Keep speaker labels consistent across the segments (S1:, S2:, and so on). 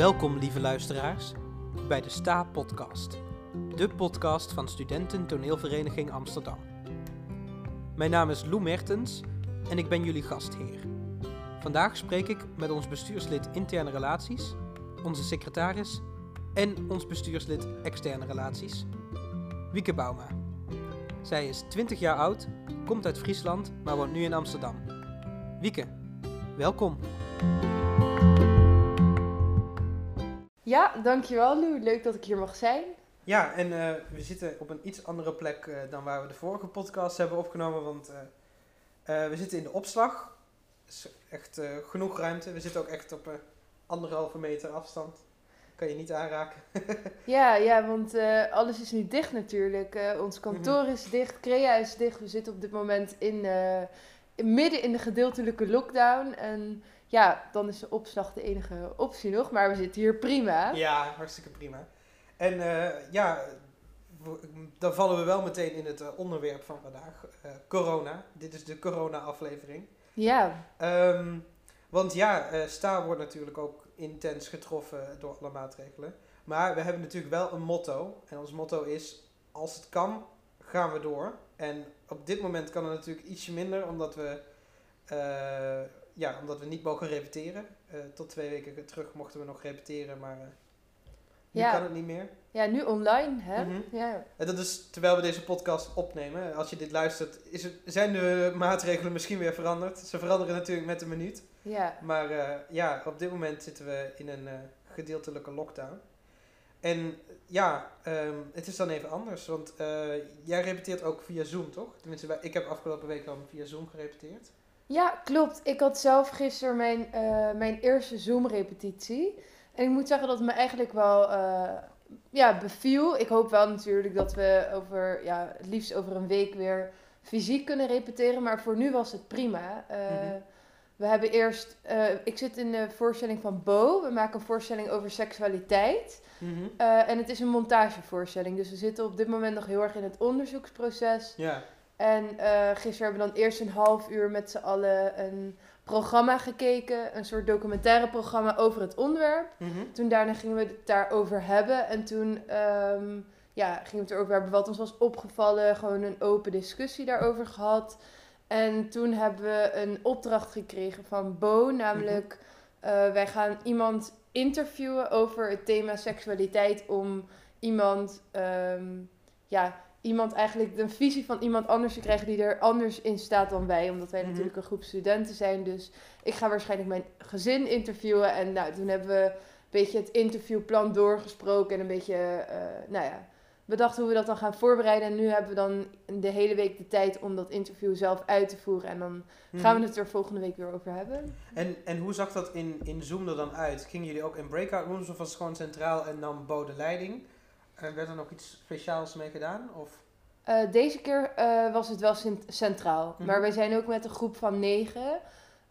S1: Welkom, lieve luisteraars, bij de Sta Podcast, de podcast van Studenten Toneelvereniging Amsterdam. Mijn naam is Lou Mertens en ik ben jullie gastheer. Vandaag spreek ik met ons bestuurslid interne relaties, onze secretaris en ons bestuurslid externe relaties, Wieke Bauma. Zij is 20 jaar oud, komt uit Friesland, maar woont nu in Amsterdam. Wieke, welkom.
S2: Ja, dankjewel Lou. Leuk dat ik hier mag zijn.
S1: Ja, en eh, we zitten op een iets andere plek eh, dan waar we de vorige podcast hebben opgenomen, want eh, we zitten in de opslag. is echt genoeg ruimte. We zitten ook echt op anderhalve meter afstand. Kan je niet aanraken.
S2: Ja, ja want alles is nu dicht natuurlijk. Ons kantoor is dicht, Crea is dicht. We zitten op dit moment in, in- midden in de gedeeltelijke lockdown. En ja, dan is de opslag de enige optie nog. Maar we zitten hier prima.
S1: Ja, hartstikke prima. En eh, ja, dan vallen we wel meteen in het eh, onderwerp van vandaag. eh, corona. Dit is de corona-aflevering.
S2: Ja,
S1: Ehm, want ja, eh Sta wordt natuurlijk ook intens getroffen door alle maatregelen. Maar we hebben natuurlijk wel een motto. En ons motto is, als het kan, gaan we door. En op dit moment kan het natuurlijk ietsje minder, omdat we, ja, omdat we niet mogen repeteren. Eh, tot twee weken terug mochten we nog repeteren, maar eh, nu
S2: Ja.
S1: kan het niet meer.
S2: ja nu online, hè?
S1: Mhm.
S2: Ja.
S1: En dat is terwijl we deze podcast opnemen. Als je dit luistert, is het, zijn de maatregelen misschien weer veranderd. Ze veranderen natuurlijk met de minuut.
S2: ja.
S1: Maar eh, ja, op dit moment zitten we in een gedeeltelijke lockdown. En ja, ehm, het is dan even anders. Want jij repeteert ook via Zoom, toch? Tenminste, ik heb afgelopen week al via Zoom gerepeteerd.
S2: Ja, klopt. Ik had zelf gisteren mijn, eh, mijn eerste Zoom-repetitie. En ik moet zeggen dat het me eigenlijk wel eh, ja, beviel. Ik hoop wel natuurlijk dat we over, ja, het liefst over een week weer fysiek kunnen repeteren. Maar voor nu was het prima. Eh,
S1: Mhm.
S2: We hebben eerst, ik zit in de voorstelling van Bo. We maken een voorstelling over seksualiteit. Eh, en het is een montagevoorstelling. Dus we zitten op dit moment nog heel erg in het onderzoeksproces.
S1: Ja.
S2: En eh, gisteren hebben we dan eerst een half uur met z'n allen een programma gekeken. Een soort documentaire programma over het onderwerp.
S1: Mhm.
S2: Toen daarna gingen we het daarover hebben. En toen ehm, ja, gingen we het erover hebben wat ons was opgevallen. Gewoon een open discussie daarover gehad. En toen hebben we een opdracht gekregen van Bo. Namelijk, eh, wij gaan iemand interviewen over het thema seksualiteit. Om iemand, ehm, ja, iemand eigenlijk de visie van iemand anders te krijgen die er anders in staat dan wij. Omdat wij
S1: Mhm.
S2: natuurlijk een groep studenten zijn. Dus ik ga waarschijnlijk mijn gezin interviewen. En nou, toen hebben we een beetje het interviewplan doorgesproken. En een beetje, eh, nou ja, bedacht hoe we dat dan gaan voorbereiden. En nu hebben we dan de hele week de tijd om dat interview zelf uit te voeren. En dan gaan we
S1: Mhm.
S2: het er volgende week weer over hebben.
S1: En, en hoe zag dat in, in Zoom er dan uit? Gingen jullie ook in breakout rooms of was het gewoon centraal en nam Bo de leiding? En werd er nog iets speciaals mee gedaan? Of?
S2: Eh, deze keer eh, was het wel cent- centraal.
S1: Mhm.
S2: Maar wij zijn ook met een groep van negen.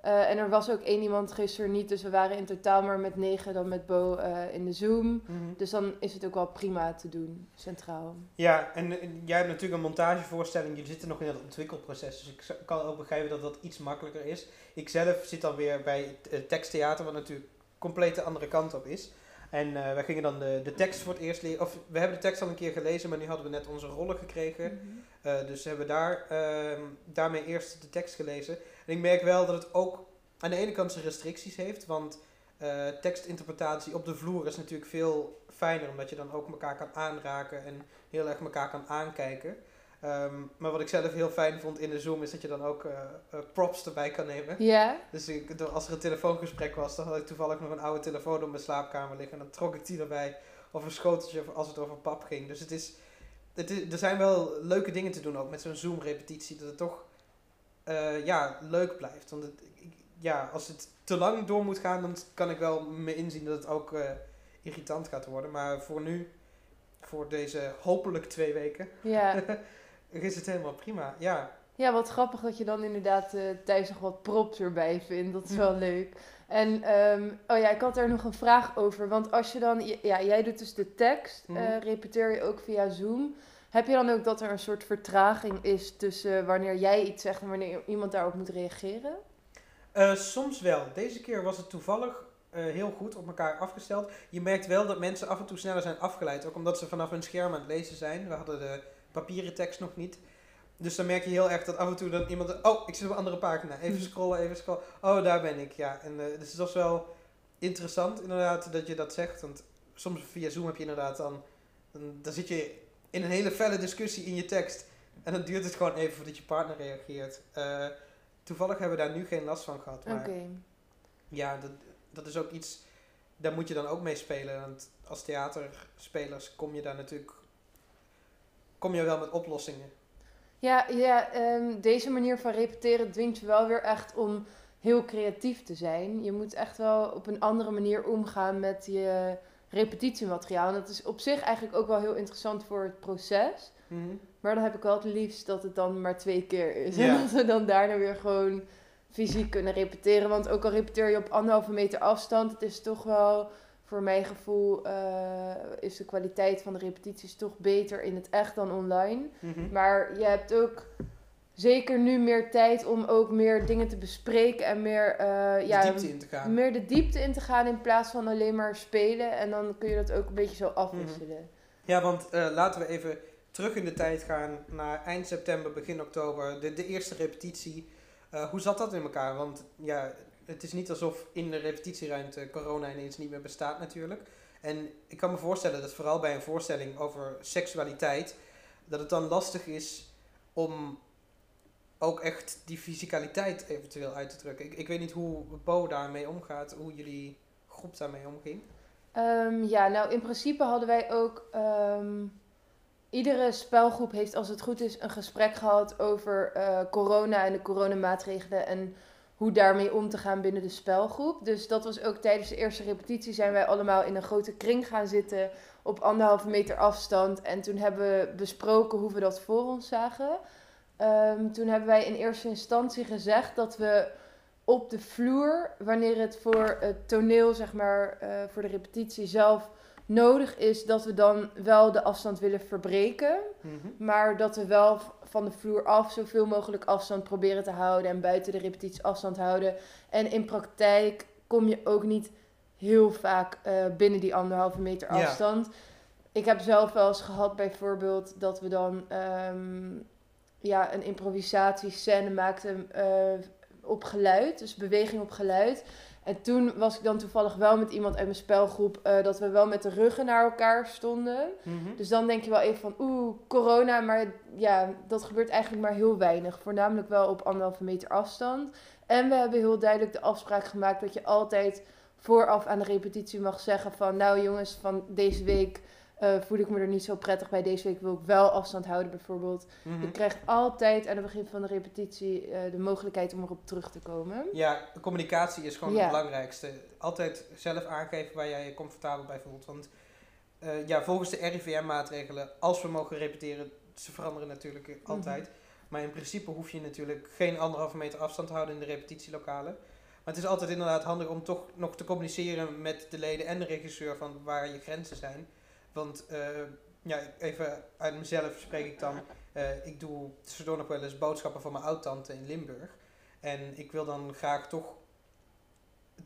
S2: Eh, en er was ook één iemand gisteren niet. Dus we waren in totaal maar met negen dan met Bo eh, in de Zoom. Dus dan is het ook wel prima te doen, centraal.
S1: Ja, en, jij hebt natuurlijk een montagevoorstelling. Jullie zitten nog in het ontwikkelproces. Dus ik kan ook begrijpen dat dat iets makkelijker is. Ik zelf zit dan weer bij het eh, teksttheater, wat natuurlijk compleet de andere kant op is. En eh wij gingen dan de, de tekst voor het eerst leren. Of we hebben de tekst al een keer gelezen, maar nu hadden we net onze rollen gekregen. Eh, dus hebben we daar, ehm, daarmee eerst de tekst gelezen. En ik merk wel dat het ook aan de ene kant zijn restricties heeft. Want eh, tekstinterpretatie op de vloer is natuurlijk veel fijner. Omdat je dan ook elkaar kan aanraken en heel erg elkaar kan aankijken. Ehm, maar wat ik zelf heel fijn vond in de Zoom is dat je dan ook eh, eh, props erbij kan nemen.
S2: Ja,
S1: Dus ik, als er een telefoongesprek was, dan had ik toevallig nog een oude telefoon op mijn slaapkamer liggen. En dan trok ik die erbij. Of een schoteltje als het over pap ging. Dus het is, het is, er zijn wel leuke dingen te doen ook met zo'n Zoom-repetitie. Dat het toch eh, ja, leuk blijft. Want het, ik- ja, als het te lang door moet gaan, dan kan ik wel me inzien dat het ook irritant gaat worden. Maar voor nu, voor deze hopelijk twee weken,
S2: ja.
S1: is het helemaal prima. Ja,
S2: Ja, wat grappig dat je dan inderdaad eh, thuis nog wat props erbij vindt. Dat is wel leuk. En, ehm, oh ja, ik had daar nog een vraag over. Want als je dan, ja, jij doet dus de tekst,
S1: Mhm.
S2: eh, repeteer je ook via Zoom. Heb je dan ook dat er een soort vertraging is tussen wanneer jij iets zegt en wanneer iemand daarop moet reageren?
S1: Eh, soms wel. Deze keer was het toevallig eh, heel goed op elkaar afgesteld. Je merkt wel dat mensen af en toe sneller zijn afgeleid. Ook omdat ze vanaf hun scherm aan het lezen zijn. We hadden de papieren tekst nog niet. Dus dan merk je heel erg dat af en toe dan iemand... Oh, ik zit op een andere pagina. Even scrollen, even scrollen. Oh, daar ben ik, ja. En, eh, dus dat is wel interessant inderdaad dat je dat zegt. Want soms via Zoom heb je inderdaad dan... Dan, dan zit je in een hele felle discussie in je tekst. En dan duurt het gewoon even voordat je partner reageert. Eh, toevallig hebben we daar nu geen last van gehad. Maar
S2: Oké.
S1: ja, dat, dat is ook iets... Daar moet je dan ook mee spelen. Want als theaterspelers kom je daar natuurlijk... Kom je wel met oplossingen.
S2: Ja, ja ehm, deze manier van repeteren dwingt je wel weer echt om heel creatief te zijn. Je moet echt wel op een andere manier omgaan met je repetitiemateriaal. En dat is op zich eigenlijk ook wel heel interessant voor het proces. Maar dan heb ik wel het liefst dat het dan maar twee keer is. En dat we dan daarna weer gewoon fysiek kunnen repeteren. Want ook al repeteer je op anderhalve meter afstand, het is toch wel, voor mijn gevoel, eh, is de kwaliteit van de repetities toch beter in het echt dan online.
S1: Mhm.
S2: Maar je hebt ook zeker nu meer tijd om ook meer dingen te bespreken en meer, eh,
S1: De
S2: ja,
S1: diepte in te gaan.
S2: meer de diepte in te gaan in plaats van alleen maar spelen. En dan kun je dat ook een beetje zo afwisselen.
S1: Ja, want eh, laten we even terug in de tijd gaan naar eind september, begin oktober. De, de eerste repetitie. Hoe zat dat in elkaar? Want ja, het is niet alsof in de repetitieruimte corona ineens niet meer bestaat natuurlijk. En ik kan me voorstellen dat vooral bij een voorstelling over seksualiteit, dat het dan lastig is om ook echt die fysicaliteit eventueel uit te drukken. Ik, ik weet niet hoe Bo daarmee omgaat, hoe jullie groep daarmee omging.
S2: Ehm, ja, nou in principe hadden wij ook. ehm, iedere spelgroep heeft, als het goed is, een gesprek gehad over eh, corona en de coronamaatregelen en hoe daarmee om te gaan binnen de spelgroep. Dus dat was ook tijdens de eerste repetitie zijn wij allemaal in een grote kring gaan zitten op anderhalve meter afstand. En toen hebben we besproken hoe we dat voor ons zagen. Ehm, toen hebben wij in eerste instantie gezegd dat we op de vloer, wanneer het voor het toneel, zeg maar, eh, voor de repetitie zelf nodig is, dat we dan wel de afstand willen verbreken. Maar dat we wel van de vloer af zoveel mogelijk afstand proberen te houden en buiten de repetitie afstand houden. En in praktijk kom je ook niet heel vaak eh, binnen die anderhalve meter
S1: Ja.
S2: afstand. Ik heb zelf wel eens gehad bijvoorbeeld dat we dan ehm, ja, een improvisatiescène maakten eh, op geluid, dus beweging op geluid. En toen was ik dan toevallig wel met iemand uit mijn spelgroep eh, dat we wel met de ruggen naar elkaar stonden.
S1: Mhm.
S2: Dus dan denk je wel even van, oeh, corona. Maar ja, dat gebeurt eigenlijk maar heel weinig. Voornamelijk wel op anderhalve meter afstand. En we hebben heel duidelijk de afspraak gemaakt dat je altijd vooraf aan de repetitie mag zeggen van... Nou jongens, van deze week eh, voel ik me er niet zo prettig bij. Deze week wil ik wel afstand houden bijvoorbeeld.
S1: Mhm.
S2: Je krijgt altijd aan het begin van de repetitie eh, de mogelijkheid om erop terug te komen.
S1: Ja, communicatie is gewoon
S2: Ja.
S1: het belangrijkste. Altijd zelf aangeven waar jij je comfortabel bij voelt. Want eh, ja, volgens de RIVM-maatregelen, als we mogen repeteren, ze veranderen natuurlijk
S2: Mhm.
S1: altijd. Maar in principe hoef je natuurlijk geen anderhalve meter afstand te houden in de repetitielokalen. Maar het is altijd inderdaad handig om toch nog te communiceren met de leden en de regisseur van waar je grenzen zijn. Want eh, ja, even uit mezelf spreek ik dan. Eh, ik doe tussendoor nog wel eens boodschappen voor mijn oud-tante in Limburg. En ik wil dan graag toch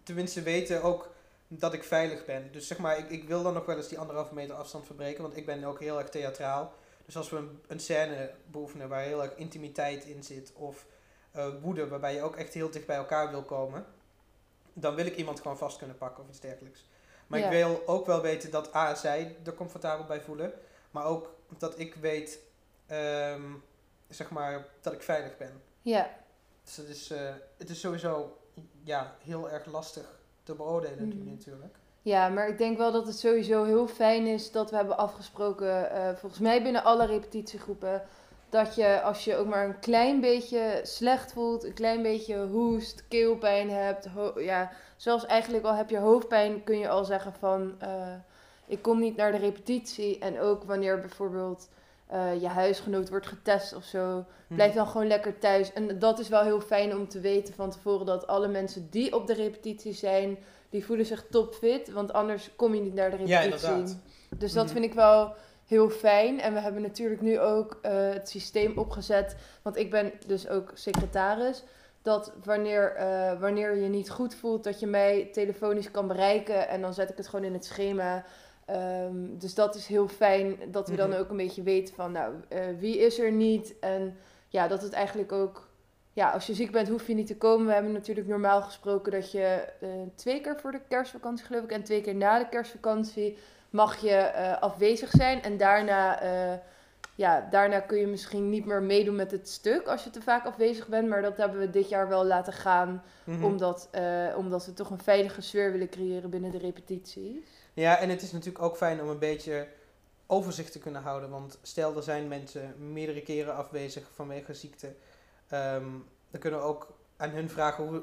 S1: tenminste weten ook dat ik veilig ben. Dus zeg maar, ik, ik wil dan nog wel eens die anderhalve meter afstand verbreken, want ik ben ook heel erg theatraal. Dus als we een, een scène beoefenen waar heel erg intimiteit in zit, of eh, woede, waarbij je ook echt heel dicht bij elkaar wil komen, dan wil ik iemand gewoon vast kunnen pakken of iets dergelijks. Maar
S2: Ja.
S1: ik wil ook wel weten dat A, zij er comfortabel bij voelen, maar ook dat ik weet, ehm, zeg maar, dat ik veilig ben.
S2: Ja,
S1: Dus het is, eh, het is sowieso ja, heel erg lastig te beoordelen
S2: Mhm.
S1: natuurlijk.
S2: Ja, maar ik denk wel dat het sowieso heel fijn is dat we hebben afgesproken, eh, volgens mij binnen alle repetitiegroepen, dat je als je ook maar een klein beetje slecht voelt, een klein beetje hoest, keelpijn hebt, ja, zelfs eigenlijk al heb je hoofdpijn, kun je al zeggen van, eh, ik kom niet naar de repetitie. En ook wanneer bijvoorbeeld eh, je huisgenoot wordt getest of zo,
S1: Hm.
S2: Blijf dan gewoon lekker thuis. En dat is wel heel fijn om te weten van tevoren dat alle mensen die op de repetitie zijn, die voelen zich topfit. Want anders kom je niet naar de
S1: Ja,
S2: repetitie.
S1: inderdaad.
S2: dus dat
S1: Mhm.
S2: vind ik wel heel fijn. En we hebben natuurlijk nu ook eh, het systeem opgezet. Want ik ben dus ook secretaris. dat wanneer, eh, wanneer je niet goed voelt, dat je mij telefonisch kan bereiken. En dan zet ik het gewoon in het schema. Ehm, dus dat is heel fijn dat we dan
S1: Mhm.
S2: ook een beetje weten van, nou, eh, wie is er niet? En ja, dat het eigenlijk ook, ja, als je ziek bent, hoef je niet te komen. We hebben natuurlijk normaal gesproken dat je twee keer voor de kerstvakantie, geloof ik, en twee keer na de kerstvakantie mag je eh, afwezig zijn. En daarna, eh, ja, daarna kun je misschien niet meer meedoen met het stuk als je te vaak afwezig bent. Maar dat hebben we dit jaar wel laten gaan,
S1: Mhm.
S2: omdat, eh, omdat we toch een veilige sfeer willen creëren binnen de repetities.
S1: Ja, en het is natuurlijk ook fijn om een beetje overzicht te kunnen houden. Want stel, er zijn mensen meerdere keren afwezig vanwege ziekte. ehm, dan kunnen we ook aan hun vragen hoe,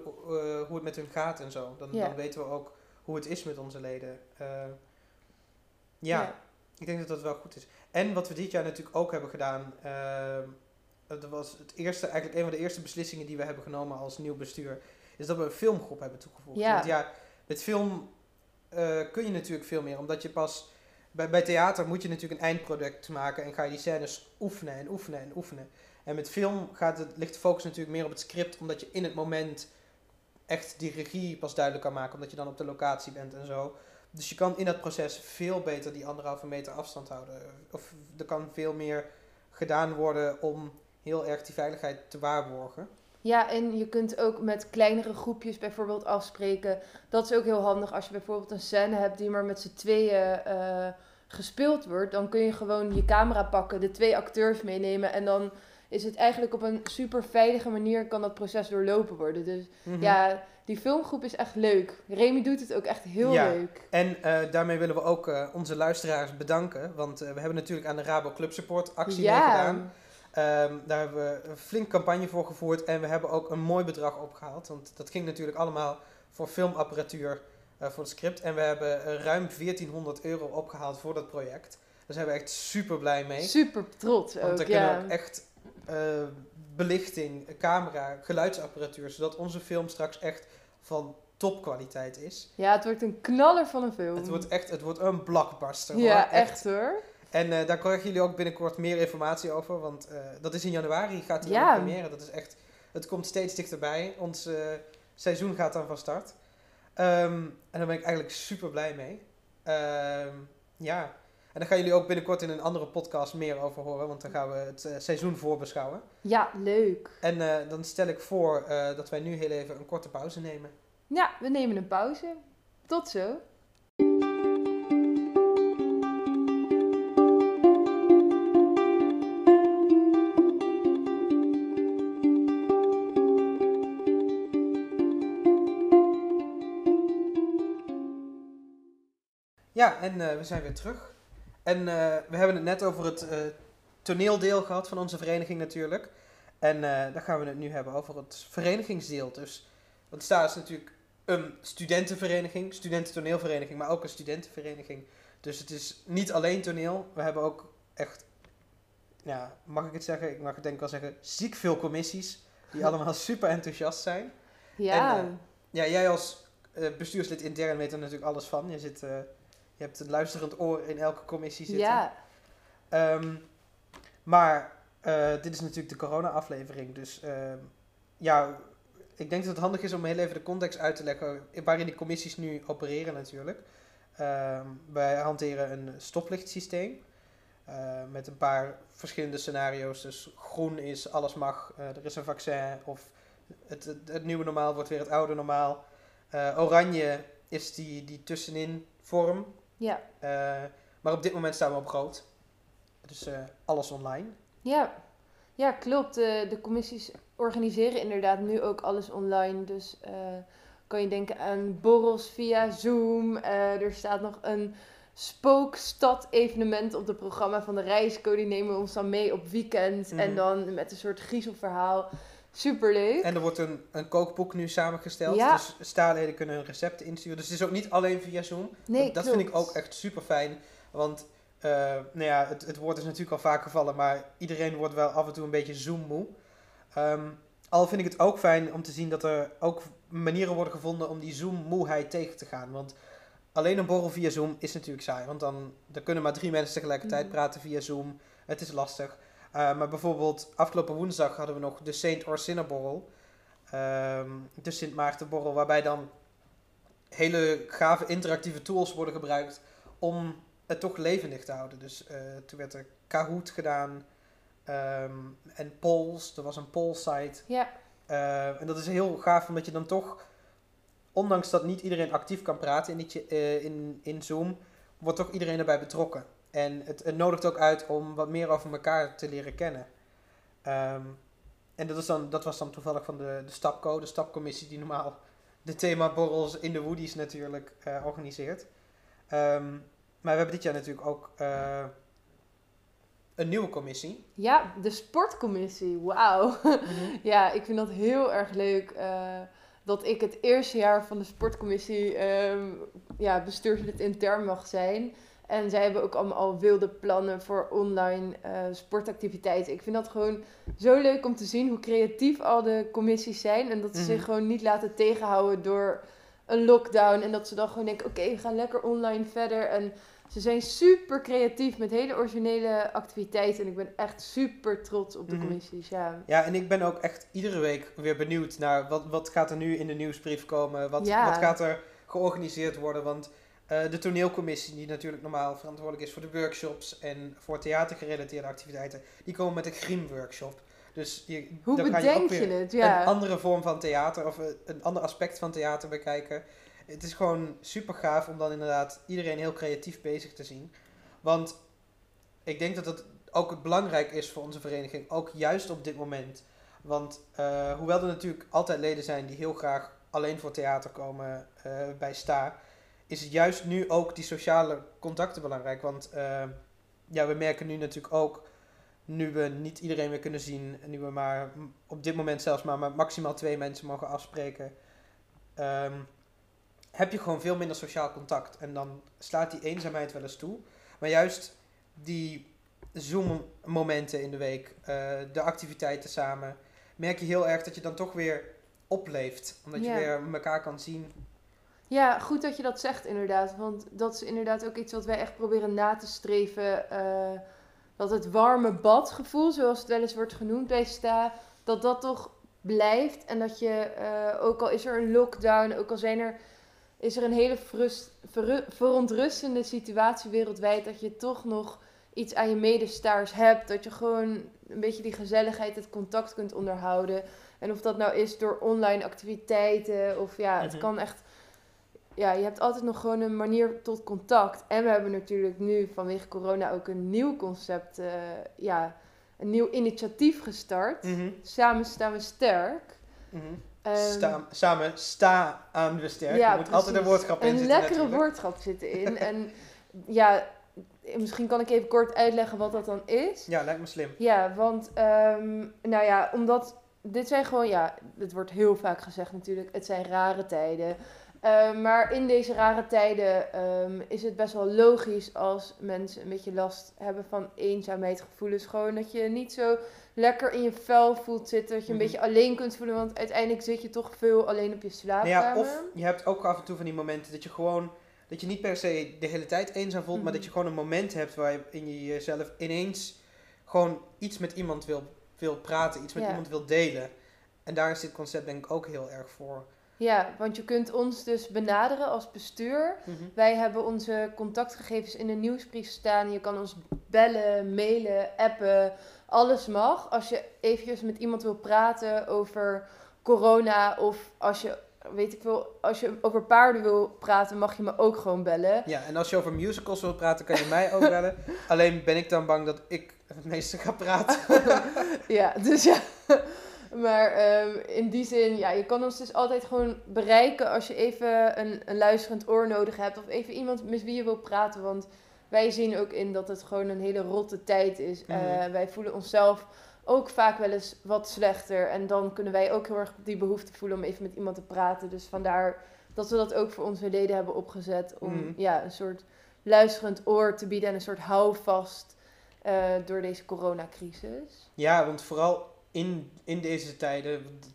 S1: hoe het met hun gaat en zo. Dan,
S2: Ja.
S1: dan weten we ook hoe het is met onze leden. Ja, ik denk dat dat wel goed is. En wat we dit jaar natuurlijk ook hebben gedaan. ehm, dat was het eerste, eigenlijk een van de eerste beslissingen die we hebben genomen als nieuw bestuur. Is dat we een filmgroep hebben toegevoegd.
S2: Ja.
S1: Want ja, met film eh, kun je natuurlijk veel meer. Omdat je pas... Bij, bij theater moet je natuurlijk een eindproduct maken. En ga je die scènes oefenen en oefenen en oefenen. En met film gaat het, ligt de focus natuurlijk meer op het script. Omdat je in het moment echt die regie pas duidelijk kan maken. Omdat je dan op de locatie bent en zo. Dus je kan in dat proces veel beter die anderhalve meter afstand houden. Of er kan veel meer gedaan worden om heel erg die veiligheid te waarborgen.
S2: Ja, en je kunt ook met kleinere groepjes bijvoorbeeld afspreken. Dat is ook heel handig als je bijvoorbeeld een scène hebt die maar met z'n tweeën eh, gespeeld wordt. Dan kun je gewoon je camera pakken, de twee acteurs meenemen. En dan is het eigenlijk op een super veilige manier kan dat proces doorlopen worden. Dus
S1: Mhm.
S2: ja, die filmgroep is echt leuk. Remy doet het ook echt heel
S1: Ja.
S2: leuk.
S1: En eh, daarmee willen we ook eh, onze luisteraars bedanken. Want eh, we hebben natuurlijk aan de Rabo Club Support actie meegedaan. Ehm, daar hebben we een flink campagne voor gevoerd. En we hebben ook een mooi bedrag opgehaald. Want dat ging natuurlijk allemaal voor filmapparatuur voor het script. En we hebben ruim 1400 euro opgehaald voor dat project. Daar zijn we echt super blij mee.
S2: Super trots
S1: Want
S2: ook,
S1: er kunnen
S2: ja.
S1: ook echt eh, belichting, camera, geluidsapparatuur. Zodat onze film straks echt van topkwaliteit is.
S2: Ja, het wordt een knaller van een film.
S1: Het wordt echt het wordt een blockbuster.
S2: ja,
S1: hoor.
S2: echt hoor.
S1: En eh, daar krijgen jullie ook binnenkort meer informatie over. Want eh, dat is in januari, gaat die
S2: Ja.
S1: première. Dat is echt, het komt steeds dichterbij. Ons seizoen gaat dan van start. Ehm, en daar ben ik eigenlijk super blij mee. Ehm, ja. En daar gaan jullie ook binnenkort in een andere podcast meer over horen. Want dan gaan we het eh, seizoen voorbeschouwen.
S2: Ja, leuk.
S1: En eh, dan stel ik voor eh, dat wij nu heel even een korte pauze nemen.
S2: Ja, we nemen een pauze. Tot zo.
S1: Ja, en we zijn weer terug. En eh, we hebben het net over het eh, toneeldeel gehad van onze vereniging natuurlijk. En eh daar gaan we het nu hebben over het verenigingsdeel. Dus, want STA is natuurlijk een studentenvereniging, studententoneelvereniging, maar ook een studentenvereniging. Dus het is niet alleen toneel. We hebben ook echt, ja, mag ik het zeggen? Ik mag het denk ik wel zeggen, ziek veel commissies. Die allemaal super enthousiast zijn.
S2: Ja.
S1: En, Ja, jij als bestuurslid intern weet er natuurlijk alles van. Je, zit, je hebt een luisterend oor in elke commissie zitten.
S2: ja.
S1: Ehm, maar eh, dit is natuurlijk de corona-aflevering. Dus ehm, ja, ik denk dat het handig is om heel even de context uit te leggen waarin die commissies nu opereren natuurlijk. Ehm, wij hanteren een stoplichtsysteem eh, met een paar verschillende scenario's. Dus groen is alles mag, eh, er is een vaccin of het, het, het nieuwe normaal wordt weer het oude normaal. Oranje is die, die tussenin vorm.
S2: Ja.
S1: Eh, maar op dit moment staan we op rood. Dus eh, alles online.
S2: Ja. Ja, klopt. De, de commissies organiseren inderdaad nu ook alles online. Dus eh, kan je denken aan borrels via Zoom. Eh, er staat nog een spookstad-evenement op het programma van de Reisco. Die nemen ons dan mee op weekend. En
S1: Mhm.
S2: dan met een soort griezelverhaal. Superleuk.
S1: En er wordt een, een kookboek nu samengesteld.
S2: Ja.
S1: Dus staaleden kunnen hun recepten insturen. Dus het is ook niet alleen via Zoom.
S2: Nee,
S1: dat dat vind ik ook echt super fijn. Want eh, nou ja, het, het woord is natuurlijk al vaak gevallen. Maar iedereen wordt wel af en toe een beetje Zoom-moe. Ehm, al vind ik het ook fijn om te zien dat er ook manieren worden gevonden om die Zoom-moeheid tegen te gaan. Want alleen een borrel via Zoom is natuurlijk saai. Want dan, dan kunnen maar drie mensen tegelijkertijd
S2: Mhm.
S1: praten via Zoom. Het is lastig. Uh, maar bijvoorbeeld afgelopen woensdag hadden we nog de Saint Orsinnerborrel. ehm, de Sint Maartenborrel, waarbij dan hele gave interactieve tools worden gebruikt om het toch levendig te houden. Dus eh, toen werd er Kahoot gedaan ehm, en polls, er was een poll site.
S2: Ja,
S1: Eh, en dat is heel gaaf, omdat je dan toch, ondanks dat niet iedereen actief kan praten in, die, eh, in, in Zoom, wordt toch iedereen erbij betrokken. En het, het nodigt ook uit om wat meer over elkaar te leren kennen. Ehm, en dat, is dan, dat was dan toevallig van de, de STAPCO, de stapcommissie die normaal de themaborrels in de Woodies natuurlijk eh, organiseert. Ehm, maar we hebben dit jaar natuurlijk ook eh, een nieuwe commissie.
S2: ja de sportcommissie. Wauw. Ja, ik vind dat heel erg leuk eh, dat ik het eerste jaar van de sportcommissie ehm ja, bestuurslid intern mag zijn. En zij hebben ook allemaal al wilde plannen voor online eh, sportactiviteiten. Ik vind dat gewoon zo leuk om te zien hoe creatief al de commissies zijn. En dat ze
S1: Mhm.
S2: zich gewoon niet laten tegenhouden door een lockdown. En dat ze dan gewoon denken, oké, we gaan lekker online verder. En ze zijn super creatief met hele originele activiteiten. En ik ben echt super trots op de
S1: Mhm.
S2: commissies, ja.
S1: Ja, en ik ben ook echt iedere week weer benieuwd naar wat, wat gaat er nu in de nieuwsbrief komen. Wat,
S2: Ja.
S1: wat gaat er georganiseerd worden. Want de toneelcommissie, die natuurlijk normaal verantwoordelijk is voor de workshops en voor theatergerelateerde activiteiten, die komen met een Grim-workshop. Dus je,
S2: Hoe
S1: dan je
S2: bedenk
S1: weer
S2: je het? Ja.
S1: een andere vorm van theater of een, een ander aspect van theater bekijken. Het is gewoon super gaaf om dan inderdaad iedereen heel creatief bezig te zien. Want ik denk dat het ook belangrijk is voor onze vereniging, ook juist op dit moment. Want eh, hoewel er natuurlijk altijd leden zijn die heel graag alleen voor theater komen eh, bij STA, is juist nu ook die sociale contacten belangrijk. Want eh, ja, we merken nu natuurlijk ook, nu we niet iedereen meer kunnen zien, en nu we maar op dit moment zelfs maar met maximaal twee mensen mogen afspreken, ehm, heb je gewoon veel minder sociaal contact. En dan slaat die eenzaamheid wel eens toe. Maar juist die Zoom-momenten in de week, eh, de activiteiten samen, merk je heel erg dat je dan toch weer opleeft. Omdat je weer elkaar kan zien.
S2: Ja, goed dat je dat zegt inderdaad. Want dat is inderdaad ook iets wat wij echt proberen na te streven. eh, dat het warme badgevoel, zoals het wel eens wordt genoemd bij STA, dat dat toch blijft. En dat je, eh, ook al is er een lockdown, ook al zijn er, is er een hele frust, verontrustende situatie wereldwijd, dat je toch nog iets aan je medestaars hebt. Dat je gewoon een beetje die gezelligheid, het contact kunt onderhouden. En of dat nou is door online activiteiten of ja, het
S1: Mhm.
S2: kan echt ja, je hebt altijd nog gewoon een manier tot contact. En we hebben natuurlijk nu vanwege corona ook een nieuw concept, eh, ja, een nieuw initiatief gestart. Samen staan we sterk.
S1: Mhm.
S2: Ehm,
S1: Sta- samen sta aan de sterk.
S2: ja,
S1: er moet altijd een woordgrap in
S2: Een
S1: zitten
S2: lekkere
S1: natuurlijk.
S2: woordgrap zit erin. en ja, misschien kan ik even kort uitleggen wat dat dan is.
S1: Ja, lijkt me slim.
S2: Ja, want, ehm, nou ja, omdat dit zijn gewoon, ja, het wordt heel vaak gezegd natuurlijk, het zijn rare tijden. Ehm, maar in deze rare tijden ehm, is het best wel logisch als mensen een beetje last hebben van eenzaamheidsgevoelens. Gewoon dat je niet zo lekker in je vel voelt zitten, dat je een
S1: Mhm.
S2: beetje alleen kunt voelen, want uiteindelijk zit je toch veel alleen op je
S1: Nou
S2: slaapkamer.
S1: ja, of je hebt ook af en toe van die momenten dat je gewoon, dat je niet per se de hele tijd eenzaam voelt, maar
S2: Mhm.
S1: dat je gewoon een moment hebt waarin je jezelf ineens gewoon iets met iemand wil, wil praten, iets met
S2: Ja.
S1: iemand wil delen. En daar is dit concept denk ik ook heel erg voor.
S2: Ja, want je kunt ons dus benaderen als bestuur. Wij hebben onze contactgegevens in de nieuwsbrief staan. Je kan ons bellen, mailen, appen. Alles mag. Als je eventjes met iemand wil praten over corona of als je, weet ik veel, als je over paarden wil praten, mag je me ook gewoon bellen.
S1: Ja, en als je over musicals wilt praten, kan je mij ook bellen. Alleen ben ik dan bang dat ik het meeste ga praten.
S2: ja, dus ja. Maar ehm, in die zin, ja, je kan ons dus altijd gewoon bereiken als je even een, een luisterend oor nodig hebt. Of even iemand met wie je wil praten. Want wij zien ook in dat het gewoon een hele rotte tijd is. Eh,
S1: Mhm.
S2: wij voelen onszelf ook vaak wel eens wat slechter. En dan kunnen wij ook heel erg die behoefte voelen om even met iemand te praten. Dus vandaar dat we dat ook voor onze leden hebben opgezet. Om
S1: Mhm.
S2: ja, een soort luisterend oor te bieden en een soort houvast eh, door deze coronacrisis.
S1: Ja, want vooral in, in deze tijden,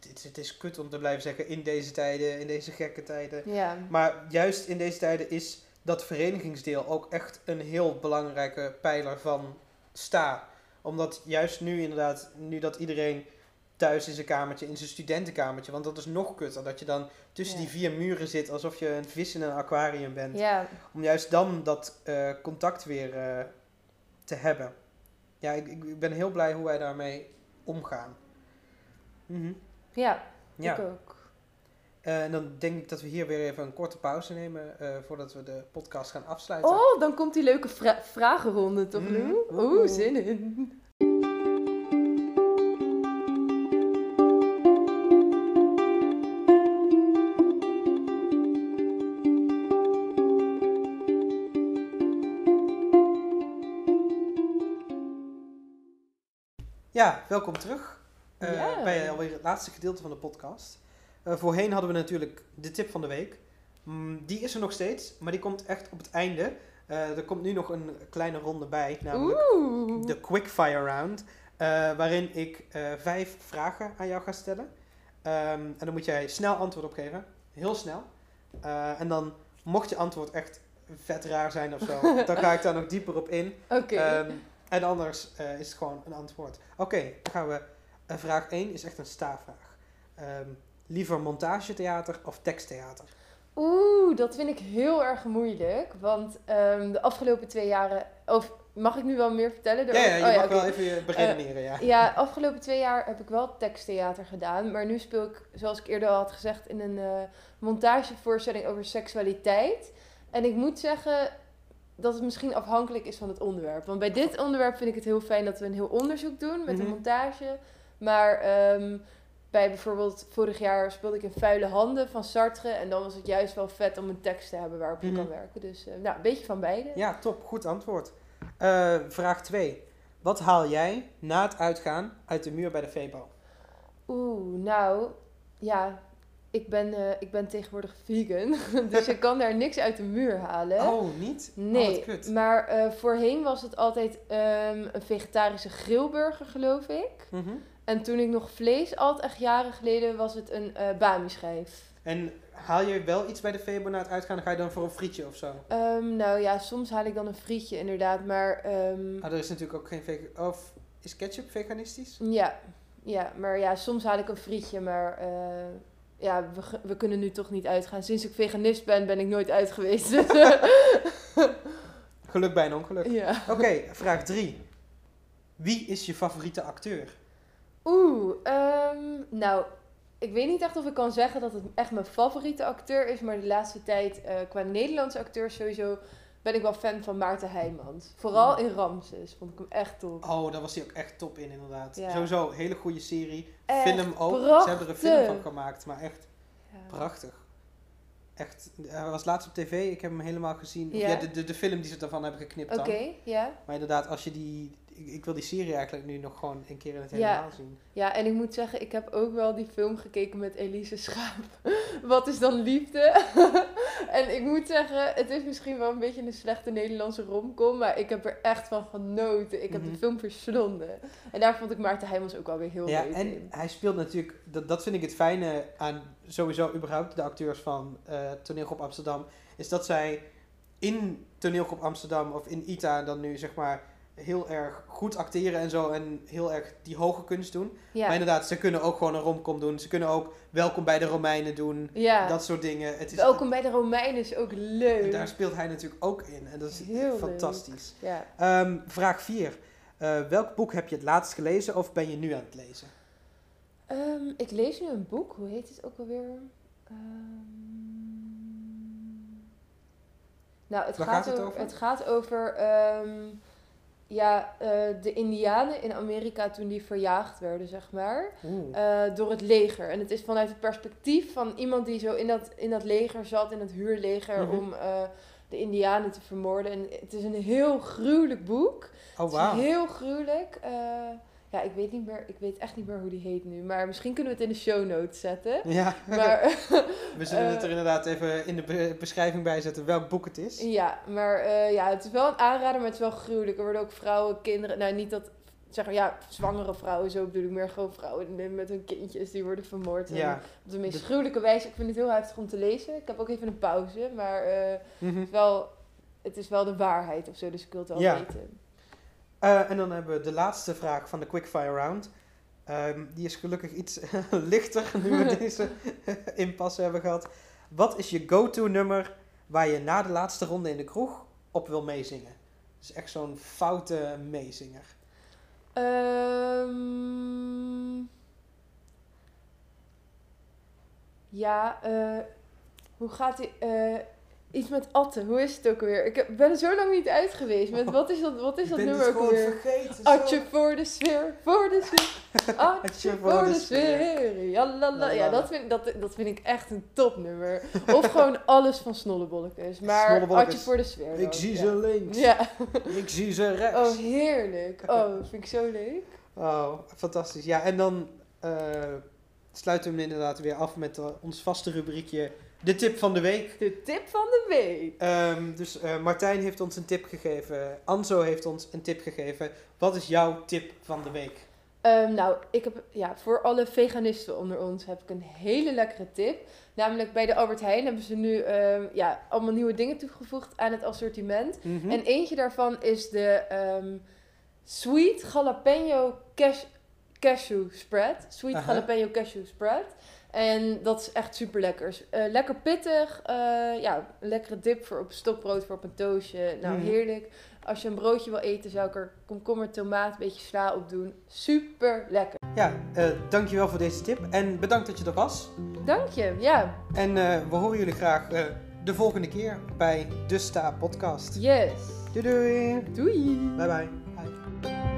S1: het, is- het is kut om te blijven zeggen, in deze tijden, in deze gekke tijden.
S2: Ja.
S1: Maar juist in deze tijden is dat verenigingsdeel ook echt een heel belangrijke pijler van sta. Omdat juist nu inderdaad, nu dat iedereen thuis in zijn kamertje, in zijn studentenkamertje. Want dat is nog kutter, dat je dan tussen
S2: Ja.
S1: die vier muren zit alsof je een vis in een aquarium bent.
S2: Ja,
S1: Om juist dan dat eh, contact weer eh, te hebben. Ja, ik ik ben heel blij hoe wij daarmee omgaan. Mhm.
S2: ja,
S1: Ja,
S2: ik ook.
S1: Eh, en dan denk ik dat we hier weer even een korte pauze nemen eh, voordat we de podcast gaan afsluiten.
S2: Oh, dan komt die leuke vra- vragenronde toch,
S1: Mhm.
S2: Lou?
S1: Oeh.
S2: Oeh, zin in.
S1: Ja, welkom terug eh, bij alweer het laatste gedeelte van de podcast. Eh, voorheen hadden we natuurlijk de tip van de week. Mm, die is er nog steeds, maar die komt echt op het einde. Eh, er komt nu nog een kleine ronde bij, namelijk
S2: Oeh.
S1: de quickfire round. waarin ik vijf vragen aan jou ga stellen. Ehm, en dan moet jij snel antwoord op geven. Heel snel. En dan, mocht je antwoord echt vet raar zijn of zo, dan ga ik daar nog dieper op in.
S2: Oké.
S1: Ehm, en anders eh, is het gewoon een antwoord. Oké, dan gaan we. eh, vraag 1 is echt een staafvraag. Ehm, liever montagetheater of teksttheater?
S2: Oeh, dat vind ik heel erg moeilijk. Want ehm, de afgelopen twee jaren... Of mag ik nu wel meer vertellen?
S1: Ja, ja, je
S2: erover? Oh
S1: mag
S2: oké.
S1: wel even je beredeneren, ja.
S2: Ja, afgelopen twee jaar heb ik wel teksttheater gedaan. Maar nu speel ik, zoals ik eerder al had gezegd, in een eh, montagevoorstelling over seksualiteit. En ik moet zeggen dat het misschien afhankelijk is van het onderwerp. Want bij dit onderwerp vind ik het heel fijn dat we een heel onderzoek doen met
S1: Mhm.
S2: een montage. Maar ehm, bij bijvoorbeeld vorig jaar speelde ik in Vuile Handen van Sartre. En dan was het juist wel vet om een tekst te hebben waarop je
S1: Mhm.
S2: kan werken. Dus eh, nou, een beetje van beide.
S1: Ja, top. Goed antwoord. Eh, vraag 2. Wat haal jij na het uitgaan uit de muur bij de Febo?
S2: Oeh, nou, ja, ik ben, eh, ik ben tegenwoordig vegan, dus ik kan daar niks uit de muur halen.
S1: Oh, niet? Oh,
S2: nee,
S1: kut.
S2: maar eh, voorheen was het altijd ehm, een vegetarische grillburger, geloof ik.
S1: Mhm.
S2: En toen ik nog vlees at, echt jaren geleden, was het een eh bami-schijf.
S1: En haal je wel iets bij de Febo na het uitgaan? Dan ga je dan voor een frietje of zo?
S2: Ehm, nou ja, soms haal ik dan een frietje inderdaad, maar ehm,
S1: Ah, er is natuurlijk ook geen vegan... Of is ketchup veganistisch?
S2: ja, ja, maar ja, soms haal ik een frietje, maar ja, we, we kunnen nu toch niet uitgaan. Sinds ik veganist ben, ben ik nooit uit geweest.
S1: Geluk bij een ongeluk.
S2: ja.
S1: Oké, vraag 3. Wie is je favoriete acteur?
S2: Oeh, ehm, nou, ik weet niet echt of ik kan zeggen dat het echt mijn favoriete acteur is, maar de laatste tijd eh, qua Nederlandse acteurs sowieso ben ik wel fan van Maarten Heijmans. Vooral in Ramses vond ik hem echt top.
S1: Oh, daar was hij ook echt top in, inderdaad.
S2: Ja.
S1: Sowieso, hele goede serie.
S2: Echt
S1: Film ook. Ze hebben er een film van gemaakt, maar echt
S2: Ja.
S1: prachtig. Echt, hij was laatst op tv, ik heb hem helemaal gezien. Of
S2: Ja.
S1: De, de, de film die ze ervan hebben geknipt
S2: Oké, ja.
S1: Maar inderdaad, als je die... Ik, ik wil die serie eigenlijk nu nog gewoon een keer in het
S2: Ja.
S1: helemaal zien.
S2: Ja, en ik moet zeggen, ik heb ook wel die film gekeken met Elise Schaap. Wat is dan liefde? en ik moet zeggen, het is misschien wel een beetje een slechte Nederlandse romcom, maar ik heb er echt van genoten. Ik heb
S1: Mhm.
S2: de film verslonden. En daar vond ik Maarten Heijmans ook wel weer heel
S1: Ja,
S2: leuk
S1: en
S2: in.
S1: hij speelt natuurlijk... Dat, dat vind ik het fijne aan sowieso überhaupt de acteurs van eh Toneelgroep Amsterdam. Is dat zij in Toneelgroep Amsterdam of in ITA dan nu zeg maar heel erg goed acteren en zo. En heel erg die hoge kunst doen.
S2: Ja,
S1: Maar inderdaad, ze kunnen ook gewoon een romcom doen. Ze kunnen ook Welkom bij de Romeinen doen.
S2: ja.
S1: Dat soort dingen. Het is,
S2: welkom bij de Romeinen is ook
S1: en
S2: leuk.
S1: daar speelt hij natuurlijk ook in. En dat is
S2: Heel
S1: fantastisch.
S2: Ja.
S1: Ehm, vraag 4. welk boek heb je het laatst gelezen of ben je nu aan het lezen?
S2: Ehm, ik lees nu een boek, hoe heet het ook alweer? Ehm, nou, het
S1: Waar
S2: gaat,
S1: gaat het
S2: over,
S1: over?
S2: het gaat over ja, eh, de Indianen in Amerika toen die verjaagd werden, zeg maar, eh, door het leger. En het is vanuit het perspectief van iemand die zo in dat, in dat leger zat, in het huurleger,
S1: Mhm.
S2: om eh, de Indianen te vermoorden. En het is een heel gruwelijk boek.
S1: oh,
S2: Het is heel gruwelijk. Ja, ik weet, niet meer, ik weet echt niet meer hoe die heet nu. Maar misschien kunnen we het in de show notes zetten.
S1: Ja,
S2: Maar,
S1: we zullen het
S2: eh,
S1: er inderdaad even in de be- beschrijving bij zetten welk boek het is.
S2: ja, maar eh, ja, het is wel een aanrader, maar het is wel gruwelijk. Er worden ook vrouwen, kinderen... Nou, niet dat... Zeg maar, ja, zwangere vrouwen, zo bedoel ik meer gewoon vrouwen met hun kindjes, die worden vermoord.
S1: Ja.
S2: Op de meest
S1: De-
S2: gruwelijke wijze. Ik vind het heel heftig om te lezen. Ik heb ook even een pauze, maar eh, het,
S1: Mhm.
S2: is wel, het is wel de waarheid of zo, dus ik wil het wel
S1: Ja.
S2: weten.
S1: Eh, en dan hebben we de laatste vraag van de Quickfire Round. Ehm, die is gelukkig iets lichter nu we deze inpas hebben gehad. Wat is je go-to nummer waar je na de laatste ronde in de kroeg op wil meezingen? Is echt zo'n foute meezinger.
S2: Ehm, ja, eh, hoe gaat die? eh, iets met Atten, hoe is het ook alweer? Ik ben er zo lang niet uit geweest. Met, wat is dat, wat is dat nummer ook alweer?
S1: vergeten.
S2: Atje voor de sfeer, voor de sfeer. Atje voor de sfeer. Ja, la, la. ja dat, vind, dat, dat vind ik echt een topnummer. Of gewoon alles van Snollebollekes. Maar. Atje voor de sfeer.
S1: Ik zie ze links.
S2: Ja.
S1: Ik zie ze rechts.
S2: Oh, heerlijk. Oh, vind ik zo leuk.
S1: Oh, fantastisch. Ja, en dan eh, sluiten we hem inderdaad weer af met eh, ons vaste rubriekje De Tip van de Week.
S2: De tip van de week.
S1: Ehm, dus eh, Martijn heeft ons een tip gegeven. Anzo heeft ons een tip gegeven. Wat is jouw tip van de week?
S2: Ehm, nou, ik heb, ja, voor alle veganisten onder ons heb ik een hele lekkere tip. Namelijk bij de Albert Heijn hebben ze nu ehm, ja, allemaal nieuwe dingen toegevoegd aan het assortiment.
S1: Mhm.
S2: En eentje daarvan is de Sweet Jalapeno cash, Cashew Spread. Sweet
S1: Aha.
S2: Jalapeno Cashew Spread. En dat is echt super lekker. lekker pittig. eh, ja, een lekkere dip voor op stokbrood, voor op een toastje. Nou,
S1: Mhm.
S2: heerlijk. Als je een broodje wil eten, zou ik er komkommer, tomaat, een beetje sla op doen. Super lekker.
S1: Ja, eh, dankjewel voor deze tip. En bedankt dat je er was.
S2: Dank je. Ja,
S1: En eh, we horen jullie graag eh, de volgende keer bij De Sta Podcast.
S2: yes.
S1: Doei doei.
S2: Doei.
S1: Bye bye. Bye.